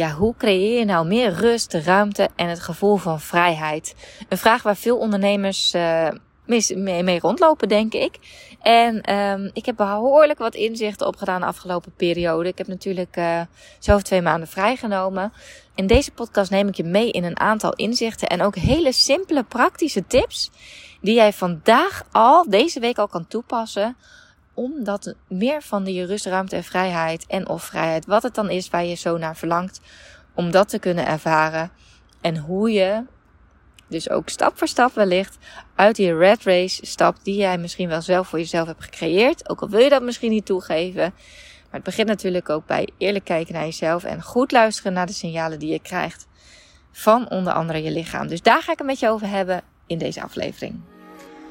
ja, hoe creëer je nou meer rust, ruimte en het gevoel van vrijheid? Een vraag waar veel ondernemers uh, mee, mee rondlopen, denk ik. En um, ik heb behoorlijk wat inzichten opgedaan de afgelopen periode. Ik heb natuurlijk uh, zelf twee maanden vrijgenomen. In deze podcast neem ik je mee in een aantal inzichten en ook hele simpele praktische tips die jij vandaag al, deze week al kan toepassen omdat meer van die rust, ruimte en vrijheid en of vrijheid, wat het dan is waar je zo naar verlangt, om dat te kunnen ervaren. En hoe je dus ook stap voor stap wellicht uit die red race stapt die jij misschien wel zelf voor jezelf hebt gecreëerd. Ook al wil je dat misschien niet toegeven. Maar het begint natuurlijk ook bij eerlijk kijken naar jezelf en goed luisteren naar de signalen die je krijgt van onder andere je lichaam. Dus daar ga ik het met je over hebben in deze aflevering.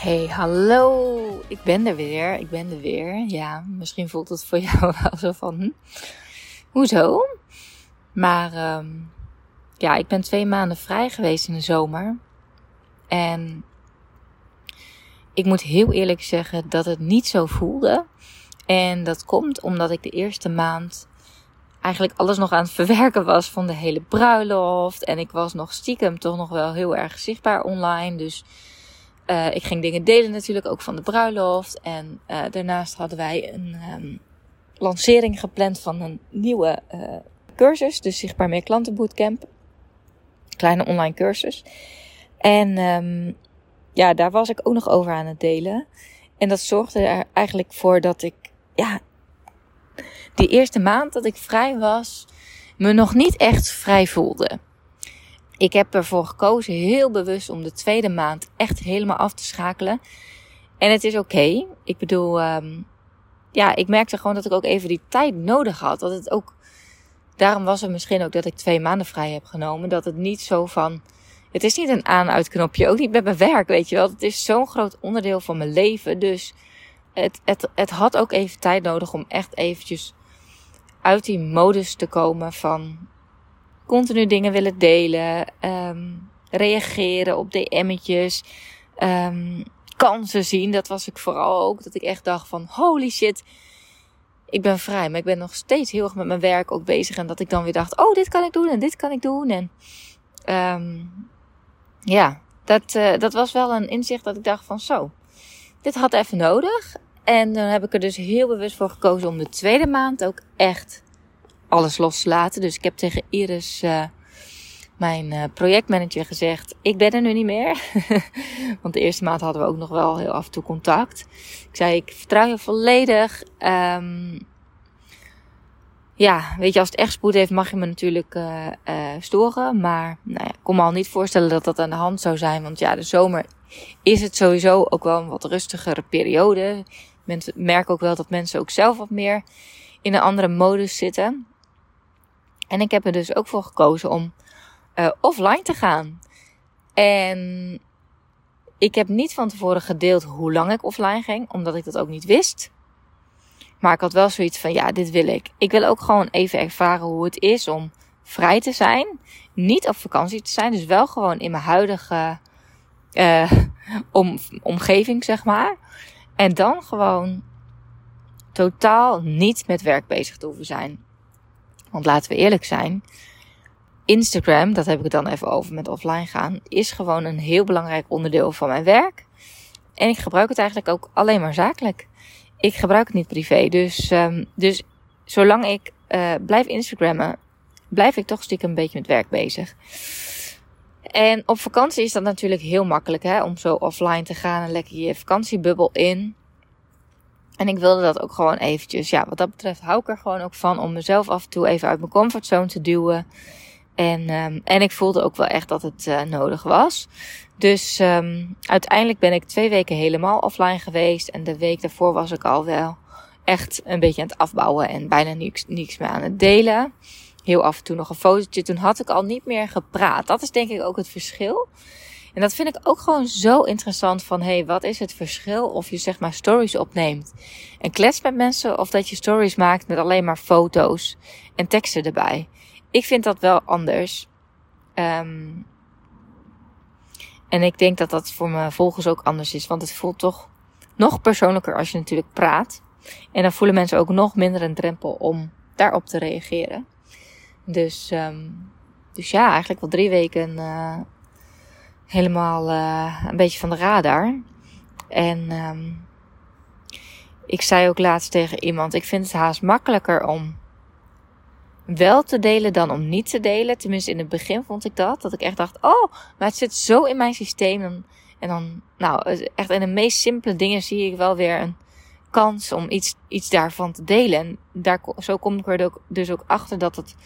Hey, hallo. Ik ben er weer. Ik ben er weer. Ja, misschien voelt het voor jou wel zo van, hm, hoezo? Maar um, ja, ik ben twee maanden vrij geweest in de zomer. En ik moet heel eerlijk zeggen dat het niet zo voelde. En dat komt omdat ik de eerste maand eigenlijk alles nog aan het verwerken was van de hele bruiloft. En ik was nog stiekem toch nog wel heel erg zichtbaar online. Dus uh, ik ging dingen delen natuurlijk ook van de bruiloft. En uh, daarnaast hadden wij een um, lancering gepland van een nieuwe uh, cursus. Dus Zichtbaar Meer Klanten Bootcamp. Kleine online cursus. En um, ja, daar was ik ook nog over aan het delen. En dat zorgde er eigenlijk voor dat ik, ja, die eerste maand dat ik vrij was, me nog niet echt vrij voelde. Ik heb ervoor gekozen heel bewust om de tweede maand echt helemaal af te schakelen. En het is oké. Ik bedoel, um, ja, ik merkte gewoon dat ik ook even die tijd nodig had. Dat het ook, daarom was het misschien ook dat ik twee maanden vrij heb genomen. Dat het niet zo van, het is niet een aan-uit-knopje. Ook niet met mijn werk, weet je wel. Het is zo'n groot onderdeel van mijn leven. Dus het, het, het had ook even tijd nodig om echt eventjes uit die modus te komen van continu dingen willen delen, um, reageren op DM'tjes, um, kansen zien. Dat was ik vooral ook. Dat ik echt dacht van holy shit, ik ben vrij. Maar ik ben nog steeds heel erg met mijn werk ook bezig. En dat ik dan weer dacht, oh dit kan ik doen en dit kan ik doen. En um, ja, dat, uh, dat was wel een inzicht dat ik dacht van zo, dit had even nodig. En dan heb ik er dus heel bewust voor gekozen om de tweede maand ook echt alles los te laten. Dus ik heb tegen Iris, uh, mijn uh, projectmanager, gezegd: Ik ben er nu niet meer. Want de eerste maand hadden we ook nog wel heel af en toe contact. Ik zei: Ik vertrouw je volledig. Um, ja, weet je, als het echt spoed heeft, mag je me natuurlijk uh, storen. Maar nou ja, ik kon me al niet voorstellen dat dat aan de hand zou zijn. Want ja, de zomer is het sowieso ook wel een wat rustigere periode. Mensen merken ook wel dat mensen ook zelf wat meer in een andere modus zitten. En ik heb er dus ook voor gekozen om uh, offline te gaan. En ik heb niet van tevoren gedeeld hoe lang ik offline ging, omdat ik dat ook niet wist. Maar ik had wel zoiets van, ja, dit wil ik. Ik wil ook gewoon even ervaren hoe het is om vrij te zijn. Niet op vakantie te zijn, dus wel gewoon in mijn huidige om, omgeving, zeg maar. En dan gewoon totaal niet met werk bezig te hoeven zijn. Want laten we eerlijk zijn. Instagram, dat heb ik het dan even over met offline gaan, is gewoon een heel belangrijk onderdeel van mijn werk. En ik gebruik het eigenlijk ook alleen maar zakelijk. Ik gebruik het niet privé. Dus, um, dus zolang ik uh, blijf Instagrammen, blijf ik toch stiekem een beetje met werk bezig. En op vakantie is dat natuurlijk heel makkelijk hè, om zo offline te gaan en lekker je vakantiebubbel in. En ik wilde dat ook gewoon eventjes. Ja, wat dat betreft hou ik er gewoon ook van om mezelf af en toe even uit mijn comfortzone te duwen. En, um, en ik voelde ook wel echt dat het uh, nodig was. Dus um, uiteindelijk ben ik twee weken helemaal offline geweest. En de week daarvoor was ik al wel echt een beetje aan het afbouwen en bijna niks, niks meer aan het delen. heel af en toe nog een fotootje. Toen had ik al niet meer gepraat. Dat is denk ik ook het verschil. En dat vind ik ook gewoon zo interessant van, hey, wat is het verschil of je zeg maar stories opneemt en klets met mensen of dat je stories maakt met alleen maar foto's en teksten erbij. Ik vind dat wel anders. Um, en ik denk dat dat voor mijn volgers ook anders is, want het voelt toch nog persoonlijker als je natuurlijk praat. En dan voelen mensen ook nog minder een drempel om daarop te reageren. Dus, um, dus ja, eigenlijk wel drie weken uh, helemaal uh, een beetje van de radar. En um, ik zei ook laatst tegen iemand: ik vind het haast makkelijker om wel te delen dan om niet te delen. Tenminste, in het begin vond ik dat. Dat ik echt dacht: oh, maar het zit zo in mijn systeem. En, en dan, nou, echt in de meest simpele dingen zie ik wel weer een kans om iets, iets daarvan te delen. En daar, zo kom ik er dus ook achter dat het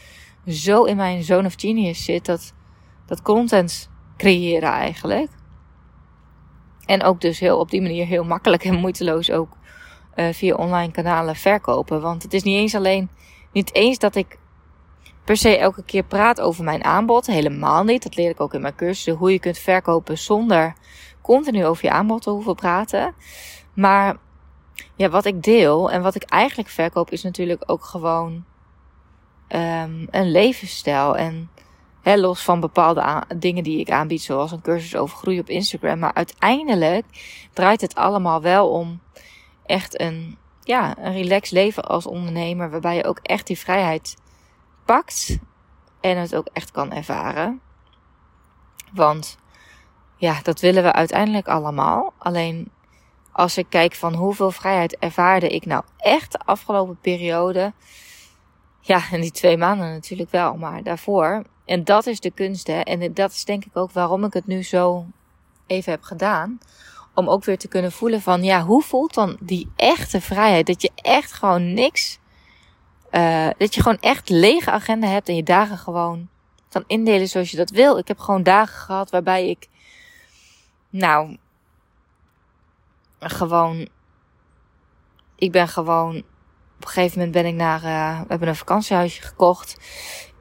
zo in mijn zone of genius zit. Dat, dat content creëren eigenlijk. En ook dus heel op die manier heel makkelijk en moeiteloos ook uh, via online kanalen verkopen. Want het is niet eens alleen, niet eens dat ik per se elke keer praat over mijn aanbod. Helemaal niet. Dat leer ik ook in mijn cursussen. Hoe je kunt verkopen zonder continu over je aanbod te hoeven praten. Maar ja, wat ik deel en wat ik eigenlijk verkoop is natuurlijk ook gewoon um, een levensstijl. En los van bepaalde dingen die ik aanbied, zoals een cursus over groei op Instagram. Maar uiteindelijk draait het allemaal wel om echt een, ja, een relaxed leven als ondernemer. Waarbij je ook echt die vrijheid pakt en het ook echt kan ervaren. Want ja, dat willen we uiteindelijk allemaal. Alleen als ik kijk van hoeveel vrijheid ervaarde ik nou echt de afgelopen periode. Ja, en die twee maanden natuurlijk wel, maar daarvoor. En dat is de kunst, hè. En dat is denk ik ook waarom ik het nu zo even heb gedaan. Om ook weer te kunnen voelen van, ja, hoe voelt dan die echte vrijheid? Dat je echt gewoon niks uh, dat je gewoon echt lege agenda hebt en je dagen gewoon kan indelen zoals je dat wil. Ik heb gewoon dagen gehad waarbij ik, nou, gewoon, ik ben gewoon, op een gegeven moment ben ik naar, uh, we hebben een vakantiehuisje gekocht.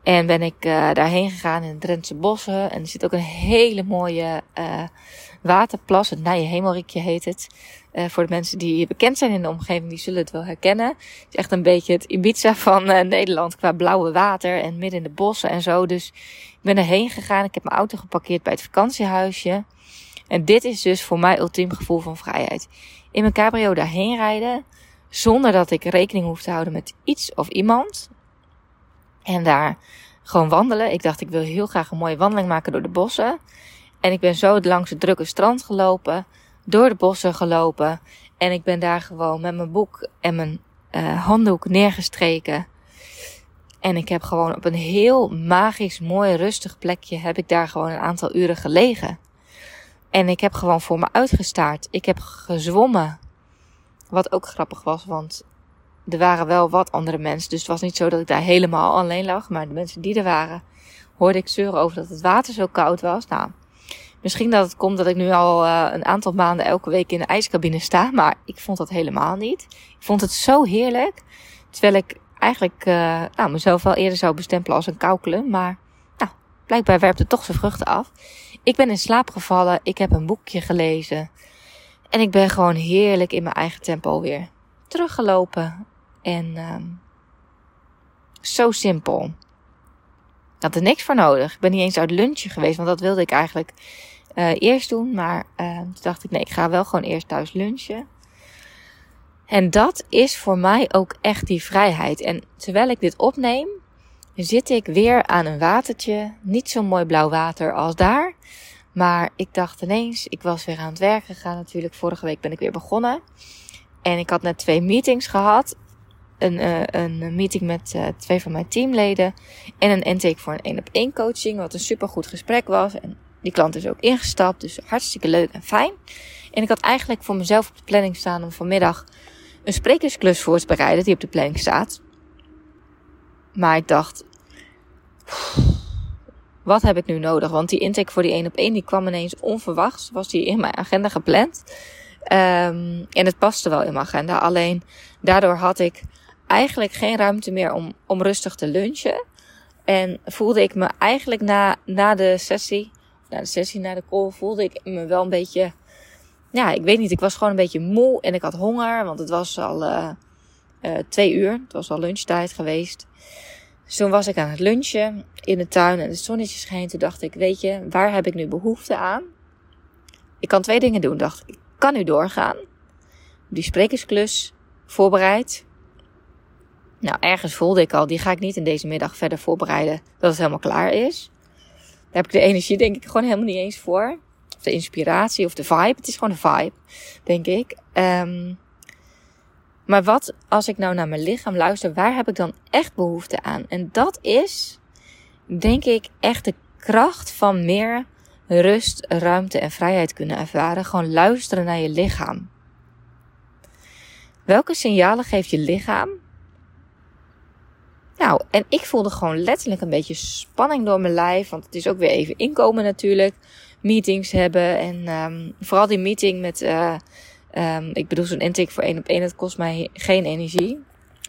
En ben ik uh, daarheen gegaan in de Drentse bossen. En er zit ook een hele mooie uh, waterplas. Het Nije Hemelrikje heet het. Uh, voor de mensen die bekend zijn in de omgeving, die zullen het wel herkennen. Het is echt een beetje het Ibiza van Nederland qua blauwe water en midden in de bossen en zo. Dus ik ben erheen gegaan. Ik heb mijn auto geparkeerd bij het vakantiehuisje. En dit is dus voor mij ultiem gevoel van vrijheid. In mijn cabrio daarheen rijden, zonder dat ik rekening hoef te houden met iets of iemand. En daar gewoon wandelen. Ik dacht, ik wil heel graag een mooie wandeling maken door de bossen. En ik ben zo langs het drukke strand gelopen, door de bossen gelopen. En ik ben daar gewoon met mijn boek en mijn uh, handdoek neergestreken. En ik heb gewoon op een heel magisch, mooi, rustig plekje heb ik daar gewoon een aantal uren gelegen. En ik heb gewoon voor me uitgestaard. Ik heb gezwommen. Wat ook grappig was, want er waren wel wat andere mensen. Dus het was niet zo dat ik daar helemaal alleen lag. Maar de mensen die er waren, hoorde ik zeuren over dat het water zo koud was. Nou, Misschien dat het komt dat ik nu al uh, een aantal maanden elke week in de ijscabine sta. Maar ik vond dat helemaal niet. Ik vond het zo heerlijk. Terwijl ik eigenlijk uh, nou, mezelf wel eerder zou bestempelen als een koukelen. Maar nou, blijkbaar werpt het toch zijn vruchten af. Ik ben in slaap gevallen. Ik heb een boekje gelezen. En ik ben gewoon heerlijk in mijn eigen tempo weer teruggelopen. En um, zo simpel. Ik had er niks voor nodig. Ik ben niet eens uit lunchen geweest, want dat wilde ik eigenlijk uh, eerst doen. Maar uh, toen dacht ik, nee, ik ga wel gewoon eerst thuis lunchen. En dat is voor mij ook echt die vrijheid. En terwijl ik dit opneem, zit ik weer aan een watertje. Niet zo mooi blauw water als daar. Maar ik dacht ineens, ik was weer aan het werk gegaan natuurlijk. Vorige week ben ik weer begonnen. En ik had net twee meetings gehad. Een, uh, een meeting met uh, twee van mijn teamleden. En een intake voor een één op één coaching. Wat een super goed gesprek was. En die klant is ook ingestapt, dus hartstikke leuk en fijn. En ik had eigenlijk voor mezelf op de planning staan om vanmiddag een sprekersklus voor te bereiden die op de planning staat. Maar ik dacht, wat heb ik nu nodig? Want die intake voor die 1 op 1 die kwam ineens onverwachts. Was die in mijn agenda gepland. Um, en het paste wel in mijn agenda. Alleen daardoor had ik eigenlijk geen ruimte meer om, om rustig te lunchen. En voelde ik me eigenlijk na, na de sessie, na de sessie, na de call, voelde ik me wel een beetje, ja, ik weet niet, ik was gewoon een beetje moe en ik had honger, want het was al uh, uh, twee uur, het was al lunchtijd geweest. Dus toen was ik aan het lunchen in de tuin en het zonnetje scheen. Toen dacht ik, weet je, waar heb ik nu behoefte aan? Ik kan twee dingen doen, dacht ik. Ik kan nu doorgaan. Die sprekersklus voorbereid. Nou, ergens voelde ik al, die ga ik niet in deze middag verder voorbereiden. Dat het helemaal klaar is. Daar heb ik de energie denk ik gewoon helemaal niet eens voor. Of de inspiratie of de vibe. Het is gewoon een vibe, denk ik. Um, maar wat als ik nou naar mijn lichaam luister, waar heb ik dan echt behoefte aan? En dat is, denk ik, echt de kracht van meer rust, ruimte en vrijheid kunnen ervaren. Gewoon luisteren naar je lichaam. Welke signalen geeft je lichaam? Nou, en ik voelde gewoon letterlijk een beetje spanning door mijn lijf. Want het is ook weer even inkomen natuurlijk. Meetings hebben. En um, vooral die meeting met uh, ik bedoel, zo'n intake voor één op één, dat kost mij geen energie.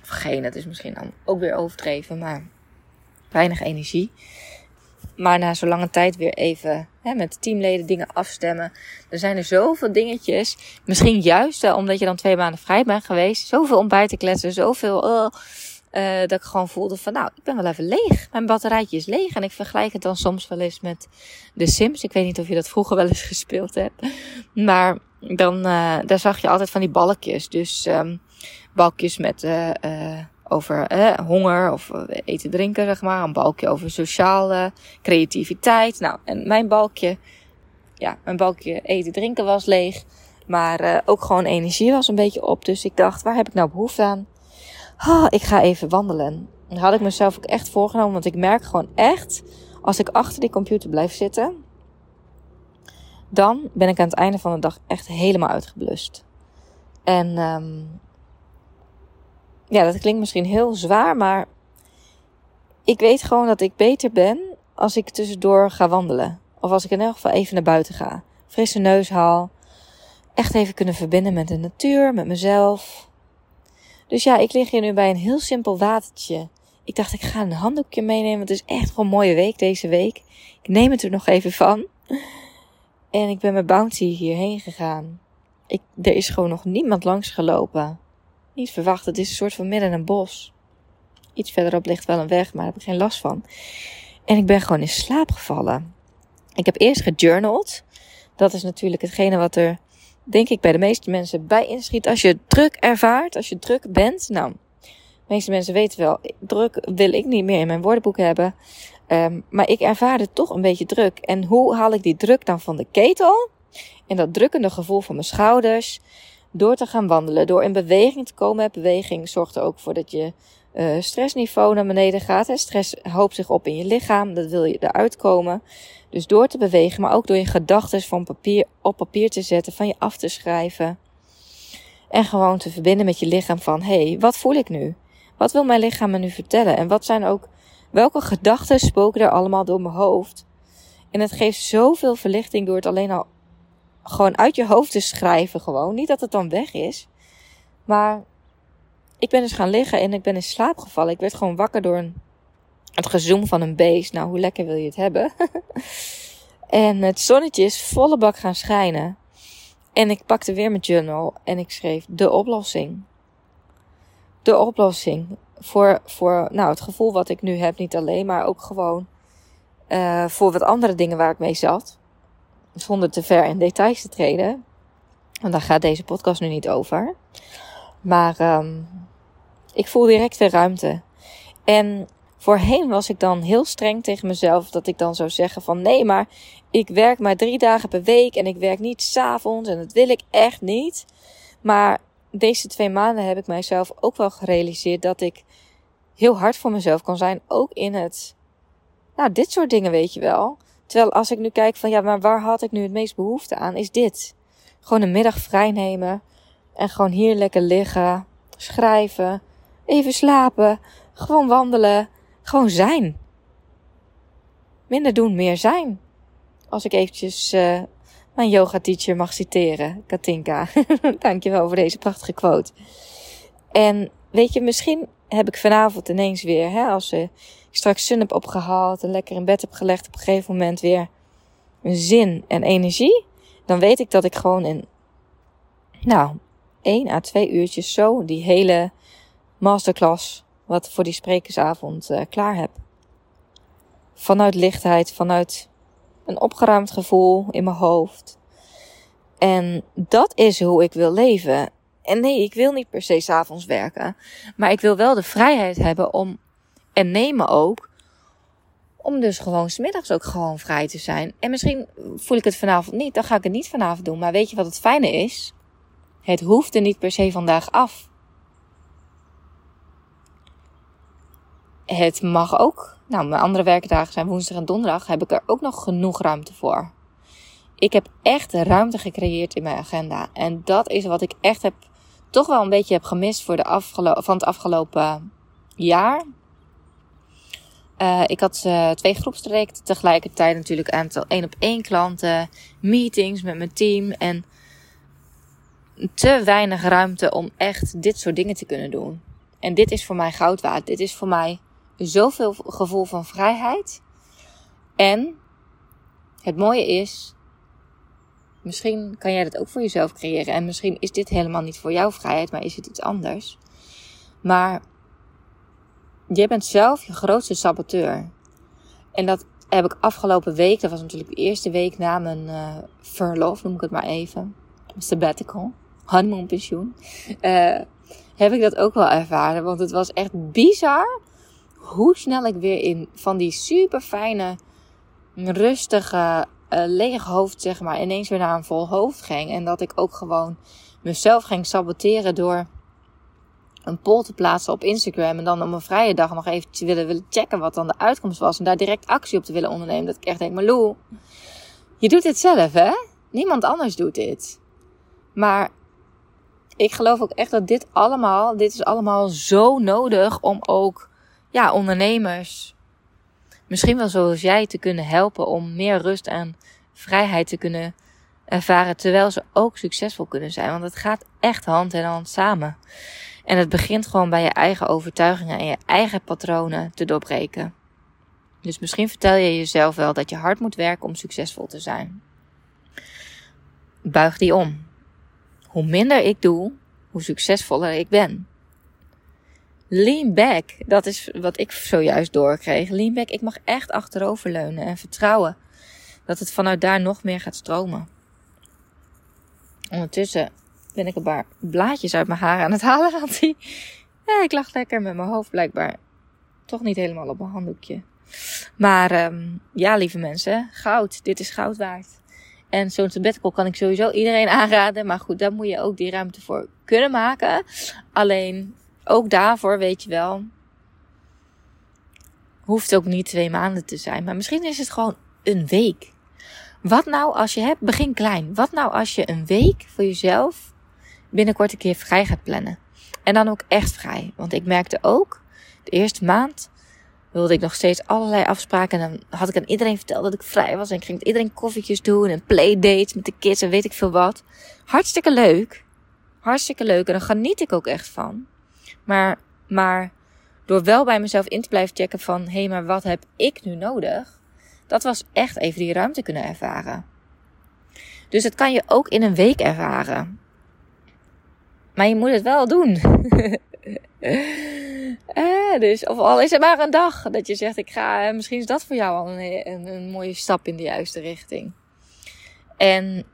Of geen, dat is misschien ook weer overdreven, maar weinig energie. Maar na zo'n lange tijd weer even hè, met de teamleden dingen afstemmen. Er zijn er zoveel dingetjes. Misschien juist omdat je dan twee maanden vrij bent geweest. Zoveel om kletsen. Zoveel. Uh, uh, dat ik gewoon voelde van, nou, ik ben wel even leeg. Mijn batterijtje is leeg. En ik vergelijk het dan soms wel eens met de Sims. Ik weet niet of je dat vroeger wel eens gespeeld hebt. Maar dan, uh, daar zag je altijd van die balkjes. Dus um, balkjes met uh, over honger of eten drinken, zeg maar. Een balkje over sociale creativiteit. Nou, en mijn balkje, ja, mijn balkje eten drinken was leeg. Maar ook gewoon energie was een beetje op. Dus ik dacht, waar heb ik nou behoefte aan? Oh, ik ga even wandelen. Dat had ik mezelf ook echt voorgenomen, want ik merk gewoon echt, als ik achter die computer blijf zitten, dan ben ik aan het einde van de dag echt helemaal uitgeblust. En um, ja, dat klinkt misschien heel zwaar, maar ik weet gewoon dat ik beter ben als ik tussendoor ga wandelen. Of als ik in elk geval even naar buiten ga. Frisse neus haal. Echt even kunnen verbinden met de natuur, met mezelf. Dus ja, ik lig hier nu bij een heel simpel watertje. Ik dacht, ik ga een handdoekje meenemen. Het is echt gewoon een mooie week deze week. Ik neem het er nog even van. En ik ben met Bounty hierheen gegaan. Ik, er is gewoon nog niemand langs gelopen. Niet verwacht, het is een soort van midden in een bos. Iets verderop ligt wel een weg, maar daar heb ik geen last van. En ik ben gewoon in slaap gevallen. Ik heb eerst gejournald. Dat is natuurlijk hetgene wat er, denk ik, bij de meeste mensen bij inschiet. Als je druk ervaart, als je druk bent. Nou, de meeste mensen weten wel, druk wil ik niet meer in mijn woordenboek hebben. Um, maar ik ervaarde toch een beetje druk. En hoe haal ik die druk dan van de ketel? En dat drukkende gevoel van mijn schouders. Door te gaan wandelen, door in beweging te komen. Beweging zorgt er ook voor dat je uh, stressniveau naar beneden gaat. Hè. Stress hoopt zich op in je lichaam. Dat wil je eruit komen. Dus door te bewegen, maar ook door je gedachten van papier op papier te zetten, van je af te schrijven. En gewoon te verbinden met je lichaam van, hé, hey, wat voel ik nu? Wat wil mijn lichaam me nu vertellen? En wat zijn ook Welke gedachten spoken er allemaal door mijn hoofd? En het geeft zoveel verlichting door het alleen al gewoon uit je hoofd te schrijven gewoon. Niet dat het dan weg is. Maar ik ben dus gaan liggen en ik ben in slaap gevallen. Ik werd gewoon wakker door een, het gezoem van een beest. Nou, hoe lekker wil je het hebben? en het zonnetje is volle bak gaan schijnen. En ik pakte weer mijn journal en ik schreef de oplossing. De oplossing voor, voor nou, het gevoel wat ik nu heb, niet alleen, maar ook gewoon uh, voor wat andere dingen waar ik mee zat. Zonder te ver in details te treden. Want daar gaat deze podcast nu niet over. Maar um, ik voel direct de ruimte. En voorheen was ik dan heel streng tegen mezelf. Dat ik dan zou zeggen van nee, maar ik werk maar drie dagen per week. En ik werk niet s'avonds. En dat wil ik echt niet. Maar deze twee maanden heb ik mijzelf ook wel gerealiseerd dat ik heel hard voor mezelf kan zijn. Ook in het, nou, dit soort dingen, weet je wel. Terwijl als ik nu kijk van, ja, maar waar had ik nu het meest behoefte aan, is dit. Gewoon een middag vrij nemen. En gewoon hier lekker liggen. Schrijven. Even slapen. Gewoon wandelen. Gewoon zijn. Minder doen, meer zijn. Als ik eventjes uh, mijn yoga teacher mag citeren, Katinka. Dankjewel voor deze prachtige quote. En weet je, misschien heb ik vanavond ineens weer, hè, als je straks zin hebt opgehaald en lekker in bed heb gelegd, op een gegeven moment weer zin en energie. Dan weet ik dat ik gewoon in, nou, 1 à 2 uurtjes zo die hele masterclass, wat voor die sprekersavond uh, klaar heb. Vanuit lichtheid, vanuit een opgeruimd gevoel in mijn hoofd. En dat is hoe ik wil leven. En nee, ik wil niet per se s'avonds werken. Maar ik wil wel de vrijheid hebben om, en nemen ook, om dus gewoon smiddags ook gewoon vrij te zijn. En misschien voel ik het vanavond niet, dan ga ik het niet vanavond doen. Maar weet je wat het fijne is? Het hoeft er niet per se vandaag af. Het mag ook. Nou, mijn andere werkdagen zijn woensdag en donderdag. Heb ik er ook nog genoeg ruimte voor. Ik heb echt ruimte gecreëerd in mijn agenda. En dat is wat ik echt heb, toch wel een beetje heb gemist voor de van het afgelopen jaar. Uh, ik had uh, twee groepstrajecten tegelijkertijd natuurlijk aantal één op één klanten, meetings met mijn team en te weinig ruimte om echt dit soort dingen te kunnen doen. En dit is voor mij goud waard. Dit is voor mij zoveel gevoel van vrijheid. En het mooie is, misschien kan jij dat ook voor jezelf creëren. En misschien is dit helemaal niet voor jouw vrijheid, maar is het iets anders. Maar jij bent zelf je grootste saboteur. En dat heb ik afgelopen week, dat was natuurlijk de eerste week na mijn uh, verlof, noem ik het maar even. Sabbatical, honeymoonpensioen. Uh, heb ik dat ook wel ervaren. Want het was echt bizar hoe snel ik weer in van die super fijne, rustige, uh, lege hoofd, zeg maar, ineens weer naar een vol hoofd ging. En dat ik ook gewoon mezelf ging saboteren door een poll te plaatsen op Instagram. En dan op een vrije dag nog even te willen, willen checken wat dan de uitkomst was. En daar direct actie op te willen ondernemen. Dat ik echt denk, Lou, je doet dit zelf, hè? Niemand anders doet dit. Maar ik geloof ook echt dat dit allemaal, dit is allemaal zo nodig om ook ja, ondernemers, misschien wel zoals jij, te kunnen helpen om meer rust en vrijheid te kunnen ervaren, terwijl ze ook succesvol kunnen zijn. Want het gaat echt hand in hand samen. En het begint gewoon bij je eigen overtuigingen en je eigen patronen te doorbreken. Dus misschien vertel je jezelf wel dat je hard moet werken om succesvol te zijn. Buig die om. Hoe minder ik doe, hoe succesvoller ik ben. Lean back, dat is wat ik zojuist doorkreeg. Lean back, ik mag echt achteroverleunen en vertrouwen dat het vanuit daar nog meer gaat stromen. Ondertussen ben ik een paar blaadjes uit mijn haar aan het halen. Want die, ja, ik lag lekker met mijn hoofd blijkbaar toch niet helemaal op mijn handdoekje. Maar um, ja, lieve mensen, goud. Dit is goud waard. En zo'n sabbatical kan ik sowieso iedereen aanraden. Maar goed, daar moet je ook die ruimte voor kunnen maken. Alleen ook daarvoor weet je wel. Hoeft ook niet twee maanden te zijn. Maar misschien is het gewoon een week. Wat nou als je hebt, begin klein. Wat nou als je een week voor jezelf binnenkort een keer vrij gaat plannen. En dan ook echt vrij. Want ik merkte ook, de eerste maand wilde ik nog steeds allerlei afspraken. En dan had ik aan iedereen verteld dat ik vrij was. En ik ging met iedereen koffietjes doen en playdates met de kids en weet ik veel wat. Hartstikke leuk. Hartstikke leuk. En daar geniet ik ook echt van. Maar, maar door wel bij mezelf in te blijven checken van... Hé, hey, maar wat heb ik nu nodig? Dat was echt even die ruimte kunnen ervaren. Dus dat kan je ook in een week ervaren. Maar je moet het wel doen. eh, dus, of al is het maar een dag dat je zegt: ik ga. Eh, misschien is dat voor jou al een, een, een mooie stap in de juiste richting. En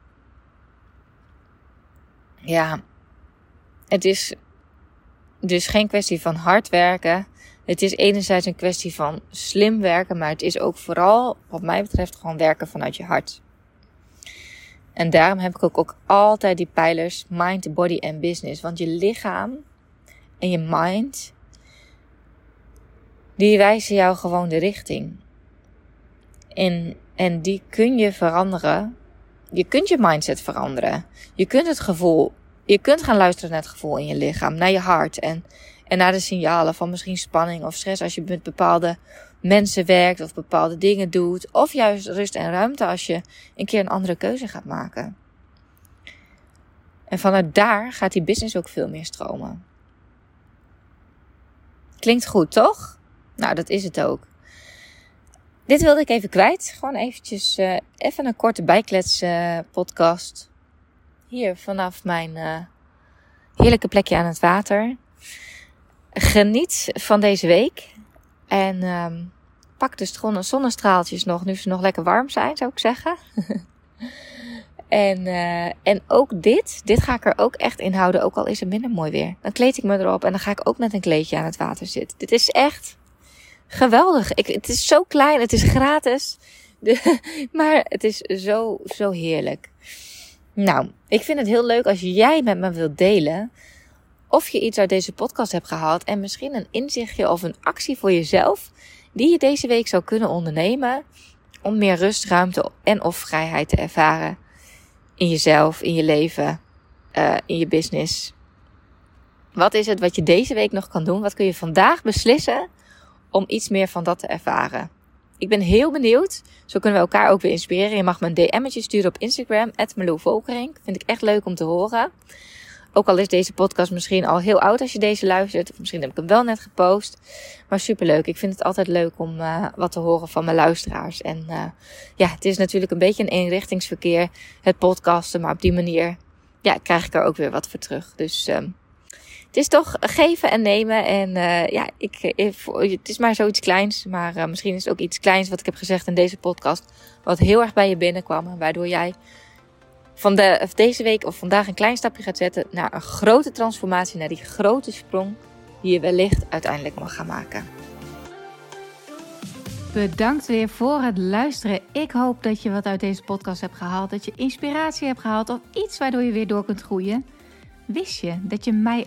ja, het is dus geen kwestie van hard werken. Het is enerzijds een kwestie van slim werken, maar het is ook vooral, wat mij betreft, gewoon werken vanuit je hart. En daarom heb ik ook, ook altijd die pijlers mind, body en business. Want je lichaam en je mind, die wijzen jou gewoon de richting. En, en die kun je veranderen. Je kunt je mindset veranderen. Je kunt het gevoel, je kunt gaan luisteren naar het gevoel in je lichaam, naar je hart en, en naar de signalen van misschien spanning of stress als je met bepaalde mensen werkt of bepaalde dingen doet. Of juist rust en ruimte als je een keer een andere keuze gaat maken. En vanuit daar gaat die business ook veel meer stromen. Klinkt goed, toch? Nou, dat is het ook. Dit wilde ik even kwijt. Gewoon eventjes uh, even een korte bijklets uh, podcast. Hier vanaf mijn uh, heerlijke plekje aan het water. Geniet van deze week. En um, pak gewoon zonnestraaltjes nog, nu ze nog lekker warm zijn, zou ik zeggen. en, uh, en ook dit, dit ga ik er ook echt in houden, ook al is het minder mooi weer. Dan kleed ik me erop en dan ga ik ook met een kleedje aan het water zitten. Dit is echt geweldig. Ik, het is zo klein, het is gratis. De, maar het is zo, zo heerlijk. Nou, ik vind het heel leuk als jij met me wilt delen of je iets uit deze podcast hebt gehaald en misschien een inzichtje of een actie voor jezelf die je deze week zou kunnen ondernemen om meer rust, ruimte en of vrijheid te ervaren in jezelf, in je leven, uh, in je business. Wat is het wat je deze week nog kan doen? Wat kun je vandaag beslissen om iets meer van dat te ervaren? Ik ben heel benieuwd. Zo kunnen we elkaar ook weer inspireren. Je mag me een DM'tje sturen op Instagram, Volkering. Vind ik echt leuk om te horen. Ook al is deze podcast misschien al heel oud als je deze luistert. Of misschien heb ik hem wel net gepost. Maar superleuk. Ik vind het altijd leuk om uh, wat te horen van mijn luisteraars. En uh, ja, het is natuurlijk een beetje een eenrichtingsverkeer. Het podcasten. Maar op die manier ja, krijg ik er ook weer wat voor terug. Dus um, het is toch geven en nemen. En uh, ja, ik, ik, het is maar zoiets kleins. Maar misschien is het ook iets kleins wat ik heb gezegd in deze podcast. Wat heel erg bij je binnenkwam. En waardoor jij van de, deze week of vandaag een klein stapje gaat zetten naar een grote transformatie, naar die grote sprong die je wellicht uiteindelijk mag gaan maken. Bedankt weer voor het luisteren. Ik hoop dat je wat uit deze podcast hebt gehaald, dat je inspiratie hebt gehaald of iets waardoor je weer door kunt groeien. Wist je dat je mij